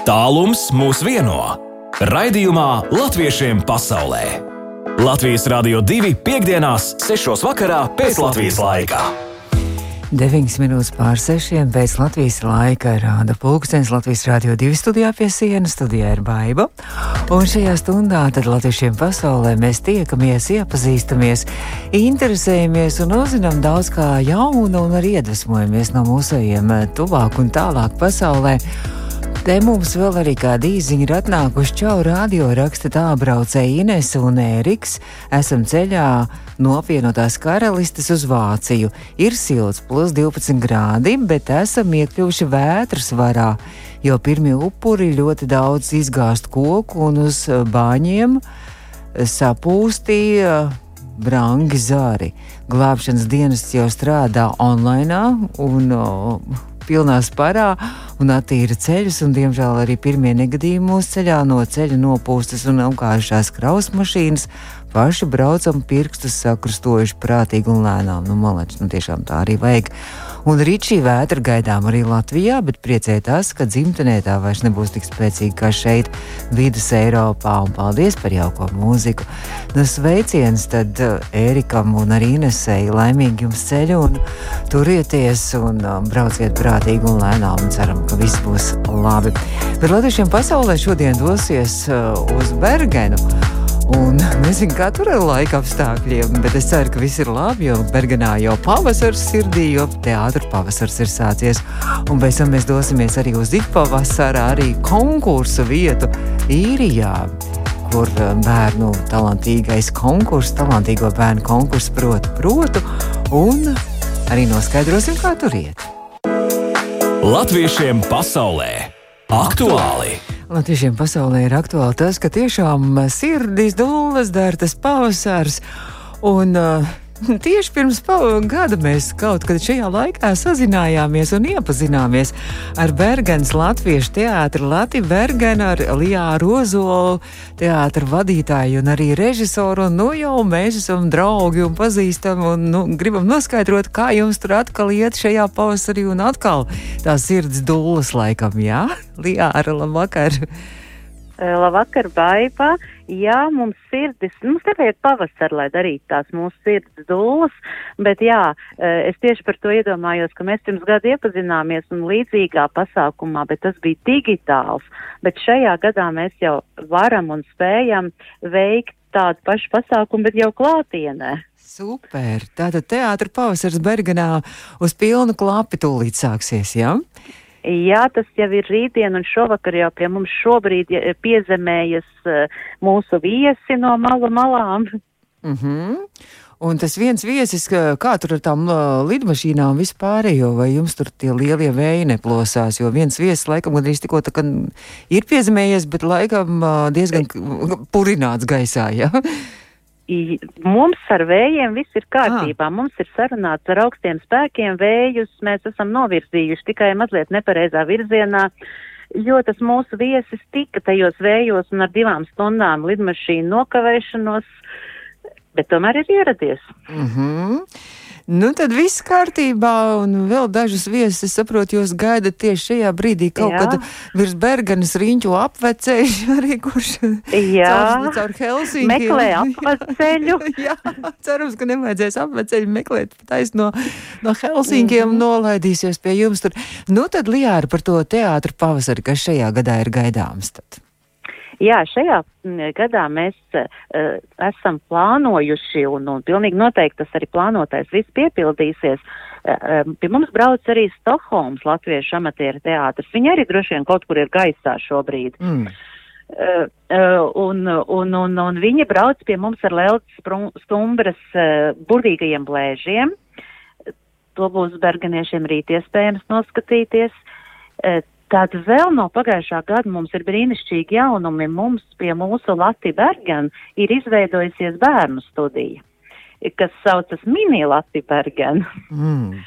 Tālums mūs vieno. Raidījumā Latviešiem pasaulē. Latvijas Rādio 2.5.6. pēc Latvijas laika. 9 minūtes pār 6 pēc Latvijas laika rāda pulkstenis Latvijas Rādio 2 studijā pie sienas. Studijā ir baiva. Un šajā stundā tad latviešiem pasaulē mēs tiekamies, iepazīstamies, interesējamies un uzzinām daudz kā jaunu un arī iedvesmojamies no mūsējiem tuvāk un tālāk pasaulē. Te mums vēl arī kāda īziņa ir atnākuši čau radio raksta tā braucēji Inese un Ēriks. Esam ceļā no apvienotās karalistes uz Vāciju. Ir silts, plus 12 grādi, bet esam iekļuvuši vētras varā, jo pirmie upuri ļoti daudz izgāzt koku un uz bāņiem sapūstīja brangi zari. Glābšanas dienests jau strādā online un uh, pilnā sparā un attīra ceļus, un diemžēl arī pirmie negadījumi mūsu ceļā no ceļa nopūstas un apgājušās kraus mašīnas. Paši braucam, pirkstus sakrustojuši prātīgi un lēnām. Nu, malači, nu tiešām tā arī vajag. Un rīt šī vētra gaidām arī Latvijā, bet priecē tas, ka dzimtenē tā vairs nebūs tik spēcīga kā šeit, vidus Eiropā. Un paldies par jauko mūziku. Nu, sveiciens tad Ērikam un arī Inesei. Laimīgi jums ceļu un turieties un um, brauciet prātīgi un lēnām un ceram, ka viss būs labi. Bet latviešiem pasaulē šodien dosies uh, uz Bergenu. Un nezinu, kā tur ir laika apstākļiem, bet es ceru, ka viss ir labi, jo Bergenā jau pavasars sirdī, jo teātris pavasars ir sācies. Un pēc tam mēs dosimies arī uz ikpavasarā, arī konkursu vietu īrijā kur eh, bērnu talantīgais konkurss, talantīgo bērnu konkurss, protu, protu, un arī noskaidrosim, kā tur iet. Latviešiem pasaulē aktuāli! Latviešiem pasaulē ir aktuāli tas, ka tiešām sirdīs dūles dara tas pavasars. Un, uh, Tieši pirms gada mēs kaut kad šajā laikā sazinājāmies un iepazināmies ar Bergenas Latviešu teātri Latviju Bergenu, ar Lijāru Ozolu, teātra vadītāju un arī režisoru. Un, nu jau mēs esam draugi un pazīstami un nu, gribam noskaidrot, kā jums tur atkal iet šajā pavasarī un atkal tā sirds dūles laikam, jā? Lijāra, labvakar! Labvakar, Baiba! Jā, mums sirdis, mums nevajag pavasar, lai darītu tās mūsu sirds dūlas, bet jā, es tieši par to iedomājos, ka mēs pirms gadu iepazināmies un līdzīgā pasākumā, bet tas bija digitāls, bet šajā gadā mēs jau varam un spējam veikt tādu pašu pasākumu, bet jau klātienē. Super! Tātad teātra pavasars Bergenā uz pilnu klapi tūlīt sāksies, jā? Ja? Jā, tas jau ir rītdien un šovakar jau pie mums šobrīd piezemējas uh, mūsu viesi no malu malām. Mm -hmm. Un tas viens viesis, kā tur ar tām uh, lidmašīnām vispārējo, vai jums tur tie lielie vēji neplosās, jo viens viesis laikam gandrīz tikko tā ir piezemējies, bet laikam uh, diezgan purināts gaisā, ja? Mums ar vējiem viss ir kārtībā. Ah. Mums ir sarunāts ar augstiem spēkiem vējus, mēs esam novirzījuši tikai mazliet nepareizā virzienā, jo tas mūsu viesis tika tajos vējos un ar divām stundām lidmašīnu nokavēšanos, bet tomēr ir ieradies. Mm -hmm. Nu, tad viss kārtībā, un vēl dažus viesus, es saprotu, jūs gaidat tieši šajā brīdī kaut Jā. kad virs Bergenas riņķu apveceļš, arī kurš Jā. caur, caur Helsinki. Meklē apveceļu. Jā, cerams, ka nevajadzēs apveceļu meklēt taisn no, no Helsinkiem mm -hmm. nolaidīsies pie jums tur. Nu, tad Lijāra par to teātru pavasari, kas šajā gadā ir gaidāms tad. Jā, šajā gadā mēs uh, esam plānojuši, un, un pilnīgi noteikti tas arī plānotais viss piepildīsies. Uh, pie mums brauc arī Stokholmas latviešu amatieru teātris. Viņi arī droši vien kaut kur ir gaisā šobrīd. Mm. Uh, un, un, un, un viņi brauc pie mums ar Leltas stumbras uh, burvīgajiem blēžiem. To būs berganiešiem rīt iespējams noskatīties. Uh, Tad vēl no pagājušā gada mums ir brīnišķīgi jaunumi. Mums pie mūsu Latvijas Bergen ir izveidojusies bērnu studija, kas saucas Mini Latvijas Bergen. Mm.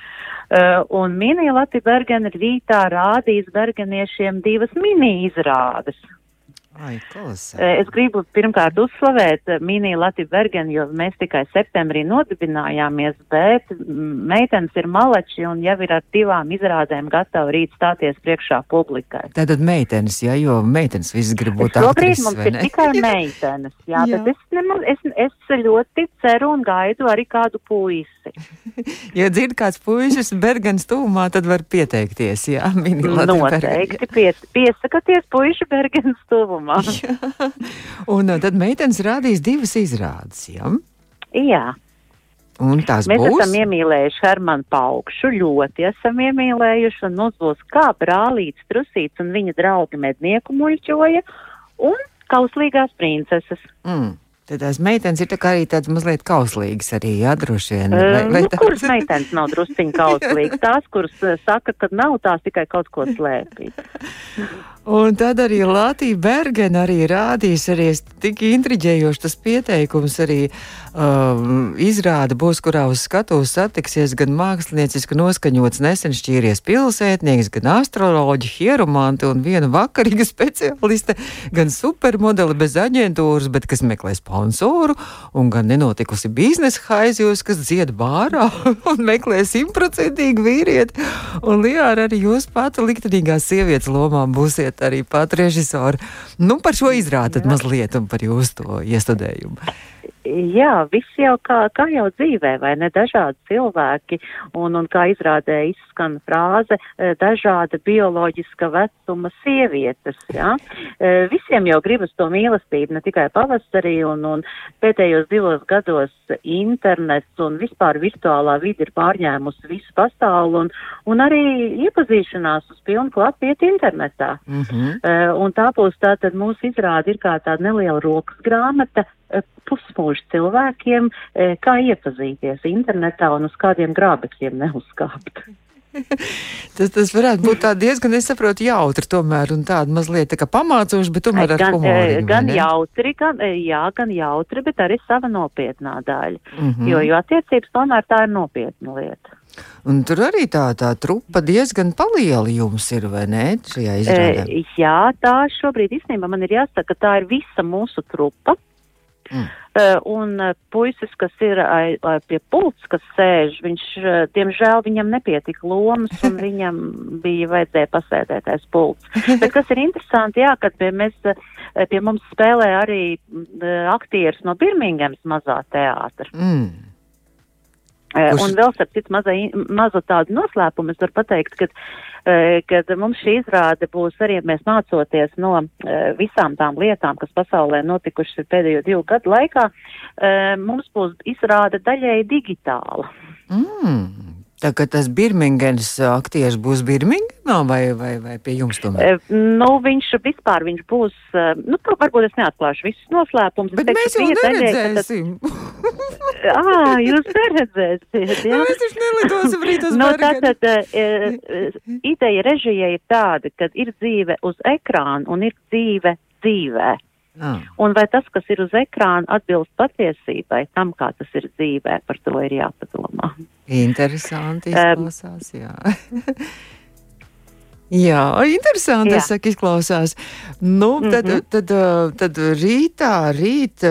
Uh, un Mini Latvijas Bergen rītā rādīs berganiešiem divas mini izrādes. Ai. Eh, Es gribu pirmkārt uzslavēt eh, Mini Latviju Bergenu, jo mēs tikai septembrī nodibinājāmies, bet mm, meitenes ir maleči un jau ir ar divām izrādēm gatavi rīt stāties priekšā publikai. Tātad meitenes, jā, jo meitenes visas grib būt Šobrīd aktrises, mums ir tikai meitenes, jā, Jā. bet es, nemaz, es, es ļoti ceru un gaidu arī kādu puisi. Ja dzird kāds puisis Bergens tūmā, tad var pieteikties, jā, mini Latviju Noteikti pies, piesakaties puiši Bergens tuvumā. Un uh, tad meitenes rādīs divas izrādes, jā? Jā. Un tās Mēs būs. esam iemīlējuši Hermanu Paukšu, ļoti esam iemīlējuši, un mums būs kā brālīts, trusīts un viņa draugi mednieku muļķoja, un kauslīgās princeses. Mm. Tad tās meitenes ir tā arī tādas mazliet kauslīgas arī, jā, droši vien. Uh, nu, tā- kuras meitenes nav drusciņi kauslīgas? Tās, kuras saka, ka nav, tās tikai kaut ko slēpj. Un tad arī Latvija Bergena arī rādīs, arī tik intriģējoši tas pieteikums arī um, izrāda būs, kurā uz skatuves satiksies gan mākslinieciski noskaņots nesen šķīries pilsētnieks, gan astroloģi, hieromanti un viena vakarīga speciāliste, gan supermodeli bez aģentūras, bet kas meklē sponsoru, un gan nenotikusi biznesa haizjūs, kas dzied bārā un meklē simtprocentīgi vīrieti. Un Lijāra arī jūs pati liktenīgās sievietes lomā būsiet arī pat režisori. Nu, par šo izrādat mazliet un par jūsu to iestudējumu. Jā, viss jau kā, kā jau dzīvē, vai ne? Dažādi cilvēki, un, un kā izrādē izskan frāze, eh, dažāda bioloģiska vecuma sievietes, jā. Eh, Visiem jau gribas to mīlestību, ne tikai pavasarī, un, un pēdējos divos gados internets un vispār virtuālā vidi ir pārņēmusi visu pasauli, un, un arī iepazīšanās uz pilnu klatu iet internetā. Mm -hmm. Un tā būs tātad mūsu izrāde ir kā tāda neliela rokas grāmata uh, pusmūža cilvēkiem, uh, kā iepazīties internetā un uz kādiem grābekļiem neuzkāpt. Tas, tas varētu būt tā diezgan, es saprotu, jautri tomēr un tāda mazliet tā kā pamācoši, bet tomēr ar gan, humoru. gan jautri, gan, jā, gan jautri, bet arī sava nopietnā daļa. Mm -hmm. Jo, jo attiecības tomēr tā ir nopietna lieta. Un tur arī tā, tā trupa diezgan paliela jums ir, vai ne? Uh, jā, tā šobrīd īstenībā man ir jāsaka, ka tā ir visa mūsu trupa. Mm. Uh, un uh, puisis, kas ir pie pults, kas sēž, viņš, uh, diemžēl, viņam nepietika lomas, un viņam bija vajadzēja pasēdēt aiz pults. Bet kas ir interesanti, jā, kad pie, mēs, pie mums spēlē arī uh, aktieris no Birmingemas mazā teātra. Mm. Eh, Kurš- Un vēl starp citu mazu tādu noslēpumu es varu pateikt, ka, eh, kad mums šī izrāde būs arī mēs mācoties no eh, visām tām lietām, kas pasaulē notikušas pēdējo divu gadu laikā, eh, mums būs izrāde daļēji digitāla. Mm. Tā kā tas Birmingemas aktieris būs Birmingemā vai, vai, vai pie jums tomēr? Eh, Nu, viņš vispār viņš būs, eh, nu, to varbūt es neatklāšu visus noslēpumus. Bet mēs jau neredzēsim. Ā, jūs neredzēsiet, jā. Nu, Mēs taču nelidosim rīt uz Nu, Bergenu. tātad e, e, ideja režijai ir tāda, ka ir dzīve uz ekrāna un ir dzīve dzīvē. Ah. Un vai tas, kas ir uz ekrāna, atbilst patiesībai, tam, kā tas ir dzīvē, par to ir jāpadomā. Interesanti izklausās, jā. Jā, interesanti, Jā. saku, izklausās. Nu, tad, Mhm. tad, uh, tad rītā, rīt,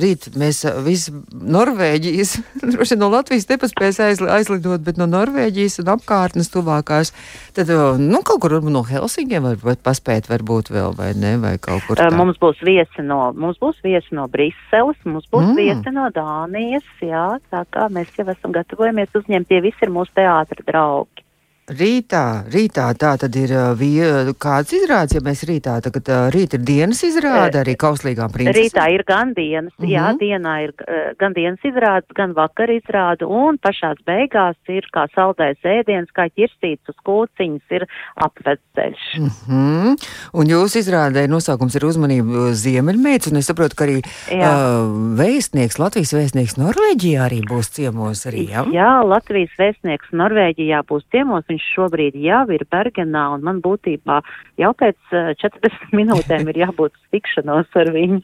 rīt mēs visi Norvēģijas, droši no Latvijas nepaspēs aizli, aizlidot, bet no Norvēģijas un apkārtnes tuvākās, tad, nu, kaut kur no Helsinkiem var, paspēt varbūt vēl, vai ne, vai kaut kur tā. Mums būs viesi no, mums būs viesi no Briseles, mums būs mm. viesi no Dānijas, jā, tā kā mēs jau esam gatavojamies uzņemt, tie visi ir mūsu teātra draugi. Rītā, rītā tā tad ir uh, vie, kāds izrādes, ja mēs rītā, tagad uh, rīt ir dienas izrāde arī kauslīgām princesēm. Rītā ir gan dienas, mm Mhm. -hmm. jā, dienā ir uh, gan dienas izrādes, gan vakar izrāde, un pašās beigās ir kā saldais ēdiens, kā ķirstīts uz kūciņas, ir apvedceļš. Mm -hmm. Un jūsu izrādē nosaukums ir uzmanība Ziemeļmēts, un es saprotu, ka arī Jā. uh, vēstnieks, Latvijas vēstnieks Norvēģijā arī būs ciemos arī, jā? Jā, Latvijas vēstnieks Norvēģijā būs ciemos, viņš šobrīd jau ir Bergenā, un man būtībā jau pēc uh, 40 minūtēm ir jābūt tikšanos ar viņu.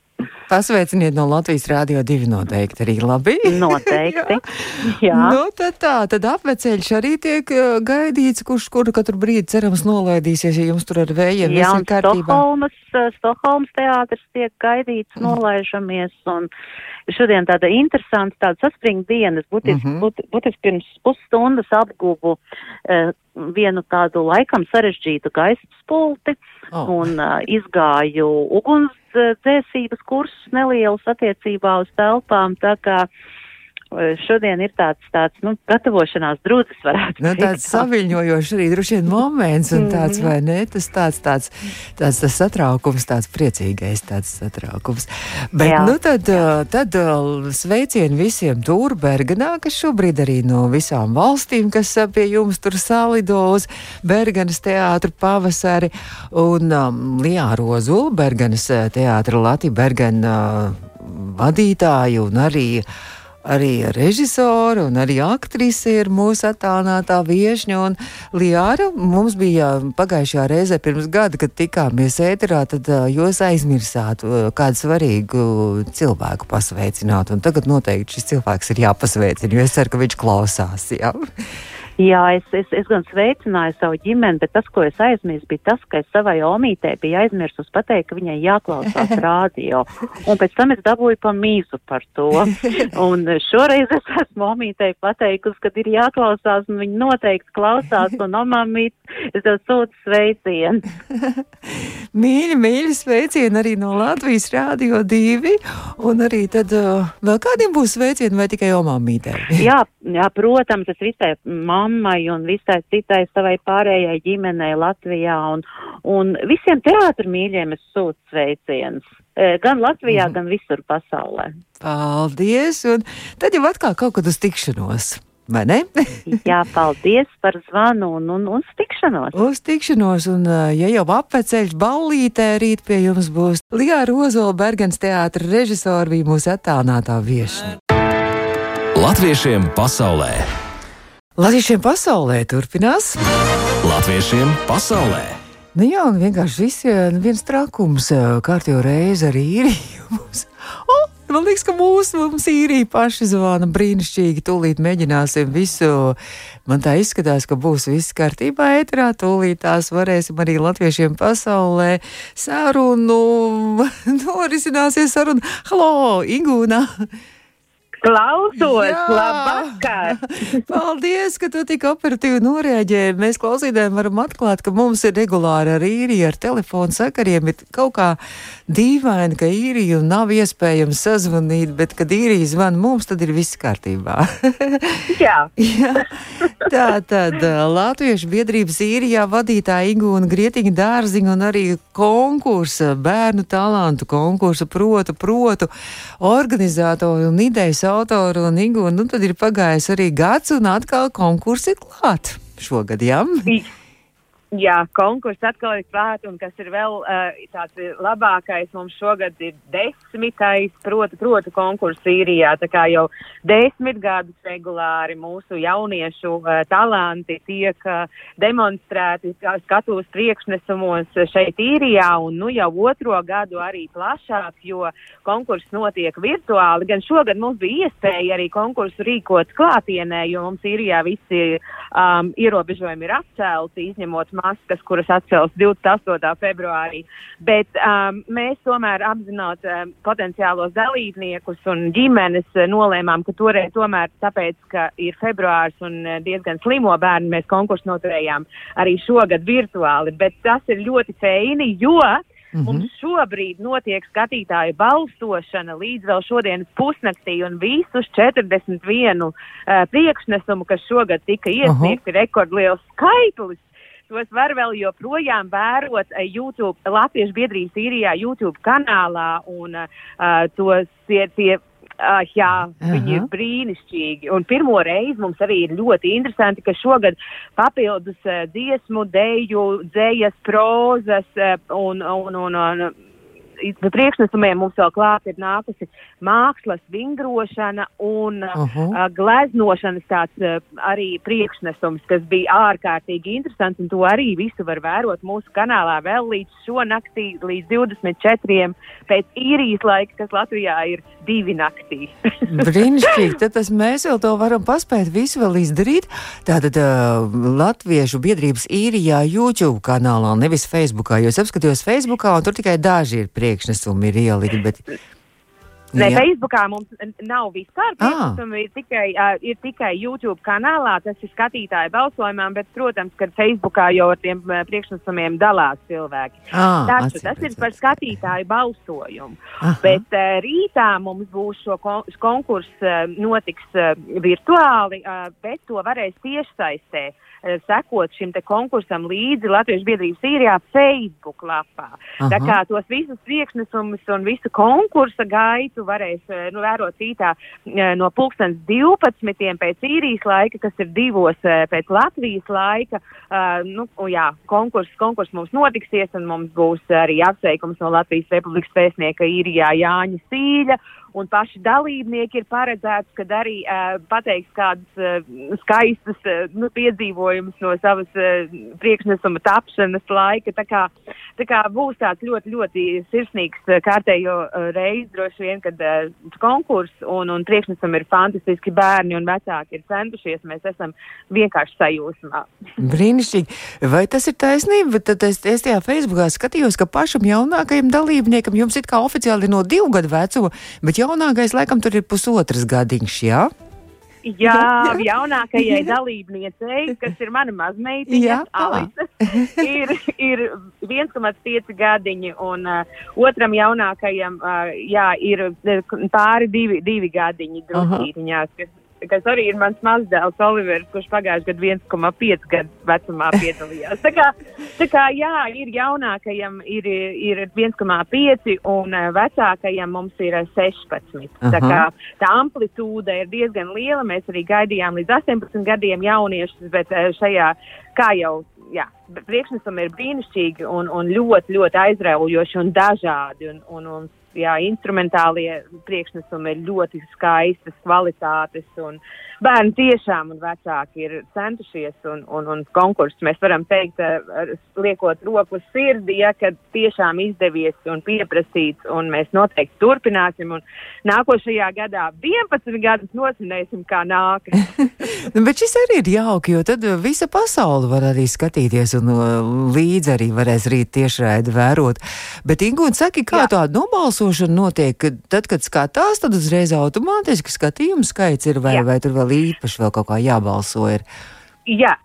Pasveiciniet no Latvijas Rādio 2 noteikti arī labi. Noteikti. Jā. Nu, tad tā, tad apveceļš arī tiek gaidīts, kurš kuru katru brīdi cerams nolaidīsies, ja jums tur ar vējiem Jā, viss ir kārtībā. Stokholmas, Stokholmas teātris tiek gaidīts, Mm. nolaižamies, un šodien tāda interesanta, tāda saspringta diena. Es būtiski, Mhm. būt, būtiski pirms pusstundas apguvu uh, vienu tādu laikam sarežģītu gaisa spulti Oh. un uh, izgāju ugunsdzēsības kursus nelielus attiecībā uz telpām, tā kā uh, šodien ir tāds, tāds, nu, gatavošanās drudzis varētu Nu, teikt. tāds saviņojošs arī droši vien moments, un tāds, Mhm. vai ne, tas tāds, tāds, tāds tas satraukums, tāds priecīgais tāds satraukums. Bet, Jā. nu, tad, uh, tad uh, sveicieni visiem tur, Bergenā, kas šobrīd arī no visām valstīm, kas uh, pie jums tur salido uz Bergenas teātru pavasari, un um, Lijā Rozula, Bergenas uh, teātra Latvija Bergena uh, vadītāju un arī arī režisora un arī aktrise ir mūsu attālinātā viesņa. Un Liāra mums bija pagājušajā reizē pirms gada, kad tikāmies ēterā, tad jūs aizmirsāt kādu svarīgu cilvēku pasveicināt. Un tagad noteikti šis cilvēks ir jāpasveicina, jo es ceru, ka viņš klausās. Jā. Jā, es, es, es gan sveicināju savu ģimeni, bet tas, ko es aizmirsu, bija tas, ka es savai omītei biju aizmirsus pateikt, ka viņai jāklausās rādio. Un pēc tam es dabūju pa mīzu par to. Un šoreiz es esmu omītei pateikusi, ka ir jāklausās, un viņa noteikti klausās, un omamīt, es tev sūtu sveicienu. Mīļi, mīļi sveicieni arī no Latvijas Rādio 2. Un arī tad uh, vēl kādiem būs sveicieni vai tikai omāmītei? Jā, jā, protams, es visai mammai un visai citai savai pārējai ģimenei Latvijā un, un visiem teātru mīļiem es sūtu sveicienus. E, Gan Latvijā, Mhm. gan visur pasaulē. Paldies! Un tad jau atkal kaut kad uz tikšanos. Vai ne? Jā, paldies par zvanu un, un, un tikšanos. Uz tikšanos, un uh, ja jau apveceļš ballītē rīt pie jums būs Lijā Rozola Bergens teātra režisora bija mūsu attālinātā viešņa. Latviešiem pasaulē! Latviešiem pasaulē turpinās. Latviešiem pasaulē! Nu jā, un vienkārši viss, viens trakums, eh, kārtīgi reizi arī ir. Mums, oh, man liekas, ka mūsu mums īrija paši zvana brīnišķīgi. Tūlīt mēģināsim visu. Man tā izskatās, ka būs viss kārtībā ēterā. Tūlīt tās varēsim arī latviešiem pasaulē sarunu. Norisināsies saruna. Halo, Igūna! Klausos, labvakar! Paldies, ka tu tik operatīvi noreaģēji. Mēs klausītājiem varam atklāt, ka mums ir regulāri ar īriju, ar telefonu sakariem. Ir kaut kā dīvaini, ka īriju nav iespējams sazvanīt, bet, kad īrija zvana mums, tad ir viss kārtībā. Jā, Jā, tā tad Latviešu biedrības īrijā vadītāja Igūna Grietiņa dārziņa un arī konkursa, bērnu talantu konkursa, protu, protu organizātori un idejas autori un Igūna, nu tad ir pagājis arī gads un atkal konkursi klāt šogad, jā? Jā konkurss atkal ir klāt, un kas ir vēl uh, tāds labākais, mums šogad ir desmitais, proti, proti konkurss īrijā, tā kā jau desmit gadus regulāri mūsu jauniešu uh, talanti tiek uh, demonstrēti skatuves priekšnesumos šeit īrijā, un nu jau otro gadu arī plašāk, jo konkurss notiek virtuāli. Gan šogad mums bija iespēja arī konkursu rīkot klātienē, jo mums īrijā visi um, ierobežojumi ir atcelti, izņemot maskas, kuras atcels 28. februārī. Bet um, mēs tomēr apzinot um, potenciālos dalībniekus un ģimenes uh, nolēmām, ka toreiz tomēr tāpēc, ka ir februārs un uh, diezgan slimo bērni, mēs konkursu noturējām arī šogad virtuāli. Bet tas ir ļoti feini, jo Mhm. Mums šobrīd notiek skatītāju balsošana līdz vēl šodienas pusnaktī, un visus 41 uh, priekšnesumu, kas šogad tika iesniegti, rekordliels skaitlis. Tos var vēl joprojām vērot uh, YouTube, Latviešu biedrības īrijā YouTube kanālā, un uh, tos tie, tie Uh, jā, Aha. viņi ir brīnišķīgi. Un pirmo reizi mums arī ir ļoti interesanti, ka šogad papildus uh, dziesmu, deju, dzējas, prozas uh, un, un, un, un priekšnesumiem mums vēl klāt ir nākusi mākslas vingrošana un uh. -huh. gleznošanas tāds arī priekšnesums, kas bija ārkārtīgi interesants, un to arī visu var vērot mūsu kanālā vēl līdz šonaktī, līdz 24. pēc īrijas laika, kas Latvijā ir divi naktī. Brīnišķīgi, tad tas mēs vēl to varam paspēt visu vēl izdarīt. Tātad uh, Latviešu biedrības īrijā YouTube kanālā, nevis Facebookā, jo es apskatījos Facebookā, un tur tikai daži ir priekšnesumi ir ielikt, bet... Nē, Jā. Facebookā mums nav vispār Ah. priekšnesumi, ir tikai, uh, ir tikai YouTube kanālā, tas ir skatītāju balsojumam, bet, protams, ka Facebookā jau ar tiem uh, priekšnesumiem dalās cilvēki. Ā, Taču acīm tas ir par skatītāju balsojumu. Aha. Bet uh, rītā mums būs šo kon konkursu, uh, notiks uh, virtuāli, uh, bet to varēs tiešsaistē uh, sekot šim te konkursam līdzi Latvijas biedrības īrijā Facebook lapā. Tā Aha. kā tos visus priekšnesumus un visu konkursa gaitu varēs eh, nu, vērot rītā eh, no pulkstens 12. pēc īrijas laika, kas ir divos eh, pēc Latvijas laika. Uh, nu, jā, konkurs, konkurs mums notiksies un mums būs arī apsveikums no Latvijas Republikas pēcnieka īrijā Jāņa Sīļa. Un paši dalībnieki ir paredzēts, ka arī uh, pateiks kādas uh, skaistas uh, nu, piedzīvojumus no savas uh, priekšnesuma tapšanas laika. Tā kā, tā kā būs tāds ļoti, ļoti sirsnīgs uh, kārtējo uh, reizi, droši vien, kad uh, konkurss un, un priekšnesam ir fantastiski bērni un vecāki ir centušies. Mēs esam vienkārši sajūsmā. Brīnišķīgi. Vai tas ir taisnība? Tad es, es tajā Facebookā skatījos, ka pašam jaunākajam dalībniekam jums it kā oficiāli ir no divu gadu vecuma, bet jaunākais laikam tur ir pusotras gadiņš, jā? Jā, jaunākajai dalībniecei, kas ir mana mazmeitiņa. Alise, ir, ir 1,5 gadiņi, un uh, otram jaunākajam uh, jā, ir uh, pāri divi, divi gadiņi drusītiņās, kas, kas arī ir mans mazdēls Olivers, kurš pagājušajā gadā 1,5 gadu vecumā piedalījās. Tā kā, tā kā jā, ir jaunākajam ir, ir 1,5 un uh, vecākajam mums ir uh, 16. Tā Aha. kā tā amplitūda ir diezgan liela. Mēs arī gaidījām līdz 18 gadiem jauniešus, bet eh, šajā, kā jau, jā, priekšnesumi ir brīnišķīgi un, un ļoti, ļoti aizraujoši un dažādi. Un, un, un, jā, instrumentālie priekšnesumi ir ļoti skaistas kvalitātes. Bērni tiešām un vecāki ir centušies un, un, un konkurss. Mēs varam teikt, eh, liekot roku uz sirdi, ja, ka tiešām izdevies un pieprasīts, un mēs noteikti turpināsim. Nākošajā gadā 11 gadus nosvinēsim, kā nākas. Nu, bet šis arī ir jauki, jo tad uh, visa pasaule var arī skatīties un uh, līdzi arī varēs rīt tiešraidi vērot. Bet, Ingūna, saki, kā Jā. tāda nobalsošana notiek? Kad, tad, kad skatās, tad uzreiz automātiski skatījumu skaits ir vai, Jā. vai tur vēl īpaši vēl kaut kā jābalso ir. Jā.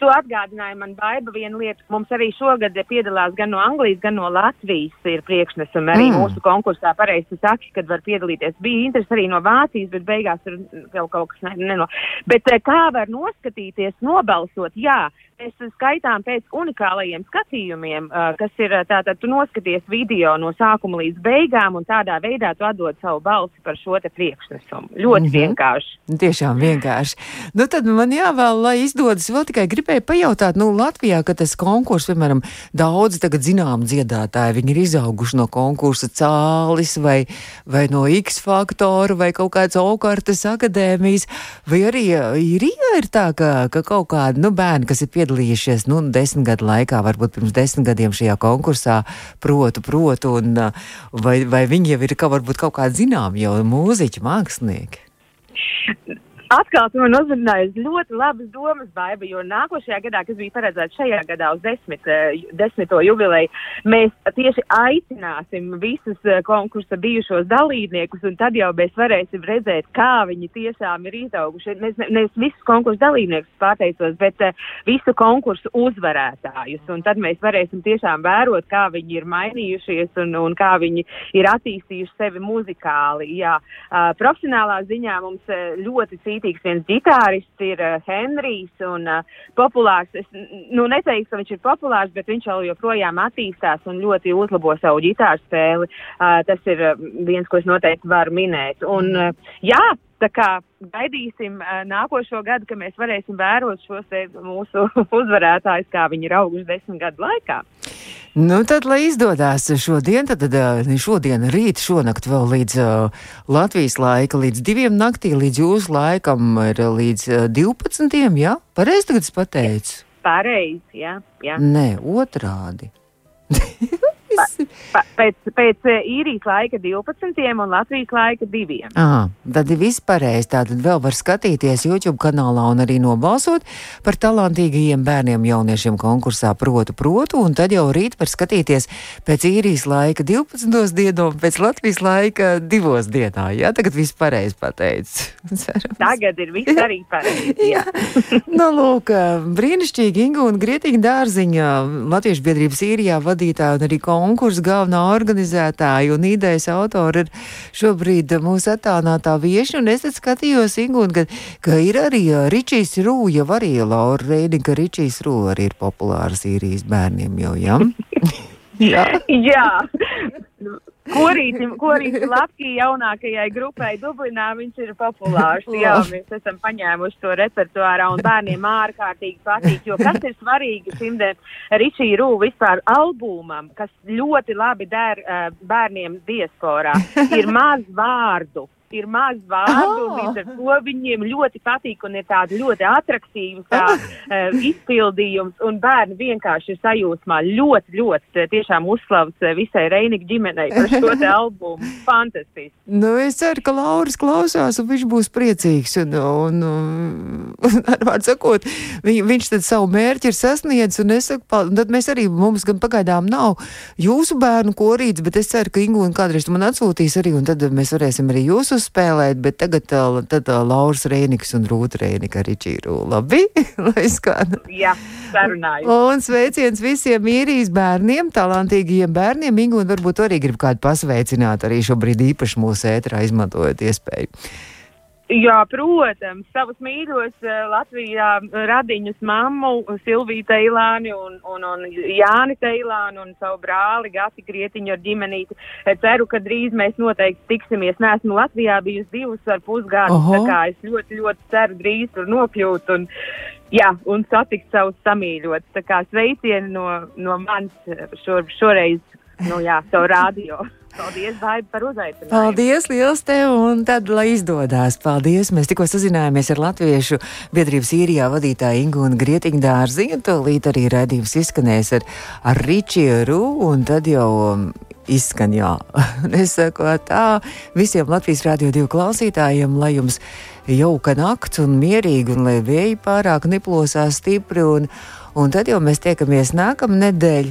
To atgādināja man Baiba viena lieta. Mums arī šogad piedalās gan no Anglijas, gan no Latvijas ir priekšnesumi arī Mm. mūsu konkursā. Pareizi tu saki, kad var piedalīties. Bija interesi arī no Vācijas, bet beigās tur vēl kaut kas ne, neno. Bet eh, kā var noskatīties, nobalsot? Jā, mēs skaitām pēc unikālajiem skatījumiem, eh, kas ir eh, tātad tu noskaties video no sākuma līdz beigām un tādā veidā tu atdod savu balsi par šo te priekšnesumu. Ļoti mm -hmm. vienkārši. Tiešām vienkārši. Nu, tad man jāvēl, lai izdodas. Vēl tikai gribēju pajautāt, nu, Latvijā, ka tas konkurss, piemēram, daudz tagad zinām dziedātāji, viņi ir izauguši no konkursa cālis vai, vai no X faktora vai kaut kāds okartas akadēmijas, vai arī īrijā ir tā, ka, ka kaut kādi, nu, bērni, kas ir piedalījušies, nu, desmit gadu laikā, varbūt pirms desmit gadiem šajā konkursā, protu, protu, un ā, vai, vai viņi jau ir, ka varbūt kaut kādi zinām jau mūziķi, mākslinieki. Atkal tu man uzrunāji uz ļoti labas domas, Baiba, jo nākošajā gadā, kas bija paredzēts šajā gadā uz desmit, eh, desmito jubileju, mēs tieši aicināsim visus eh, konkursa bijušos dalībniekus, un tad jau mēs varēsim redzēt, kā viņi tiešām ir izauguši. Mēs nevis visus konkursu dalībniekus pateicos, bet uh, visu konkursu uzvarētājus, un tad mēs varēsim tiešām vērot, kā viņi ir mainījušies un, un kā viņi ir attīstījuši sevi muzikāli. Jā, uh, profesionālā ziņā mums ļoti cītīgs viens ģitārists ir uh, Henrijs un uh, populārs. Es nu, neteiktu, ka viņš ir populārs, bet viņš vēl joprojām attīstās un ļoti uzlabo savu ģitāru spēli. Uh, tas ir uh, viens, ko es noteikti varu minēt. Un, uh, jā, tā kā gaidīsim uh, nākošo gadu, ka mēs varēsim vērot šos te mūsu uzvarētājus, kā viņi ir auguši desmit gadu laikā. Nu, tad, lai izdodas šodien, tad, tad šodien, rīt, šonakt vēl līdz uh, Latvijas laika, līdz diviem naktī, līdz jūsu laikam ir līdz uh, 12. Jā, pareizi tagad es pateicu. Pareizi, jā, jā. Nē, otrādi. Pa, pēc, pēc eh, īrijas laika 12. un Latvijas laika 2. Ah, tad ir viss pareizi. Tātad vēl var skatīties YouTube kanālā un arī nobalsot par talantīgajiem bērniem jauniešiem konkursā Protu Protu, un tad jau rīt var skatīties pēc īrijas laika 12. dienā un pēc Latvijas laika 2. dienā. Jā, tagad viss pareizi pateicis. Tagad ir viss arī pareizi. Jā. nu, lūk, brīnišķīgi Inga un Grietīga dārziņa Latviešu biedrības īrijā vadītāja un arī konkursu galvenā organizētāja un idejas autora ir šobrīd mūsu attālinātā viešņa. Un es skatījos, Ingun, ka, ka ir arī Ričijs Rū, jau arī Laura Reini, ka Ričijs Rū arī ir populārs īrijas bērniem jau, jā? jā. jā. Korītim, korītim Latvijai jaunākajai grupai Dublinā viņš ir populārs. Jā, mēs esam paņēmuši to repertuārā un bērniem ārkārtīgi patīk. Jo kas ir svarīgi šim Ričija Rū vispār albumam, kas ļoti labi der uh, bērniem diasporā, ir maz vārdu ir maz vārdu, oh. līdz ar to viņiem ļoti patīk un ir tāda ļoti atraktīva tā, uh, izpildījums, un bērni vienkārši ir sajūsmā ļoti, ļoti tiešām uzslavs visai Reinika ģimenei par šo te albumu. Fantastiski! Nu, es ceru, ka Lauris klausās, un viņš būs priecīgs, un, un, un, un sakot, viņ, viņš tad savu mērķi ir sasniedzis, un es saku, un tad mēs arī, mums gan pagaidām nav jūsu bērnu korīts, bet es ceru, ka Ingu un kādreiz man atsūtīs arī, un tad mēs varēsim arī jūsu uzspēlēt, bet tagad uh, tad, uh, Lauras Rēniks un Rūta Rēnika arī čīru. Labi, lai skan. Jā, sarunāju. Un sveiciens visiem īrijas bērniem, talantīgiem bērniem. Ingu un varbūt arī grib kādu pasveicināt arī šobrīd īpaši mūsu ētrā izmantojot iespēju. Jā, protams, savus mīļos uh, Latvijā radiņus mammu Silviju Teilāni un, un, un Jāni Teilāni un savu brāli Gati Krietiņu ar ģimenīti. Ceru, ka drīz mēs noteikti tiksimies. Nesmu Latvijā bijusi divus ar pusgadus, tā kā es ļoti, ļoti ceru drīz tur nokļūt un, jā, un satikt savus samīļotus. Tā kā sveicieni no, no manis šo, šoreiz, nu jā, savu radio. Paldies, Baiba, par uzaicinājumu. Paldies, liels tev, un tad, lai izdodas. Paldies! Mēs tikko sazinājāmies ar Latviešu biedrības īrijā vadītāju Ingu un Grietiņu dārziņu, to līdz arī redzījums izskanēs ar, ar Ričieru, un tad jau um, izskan jā. es saku tā visiem Latvijas Rādio 2 klausītājiem, lai jums jauka nakts un mierīgi, un lai vēji pārāk neplosās stipri, un, un tad jau mēs tiekamies nākamnedēļ.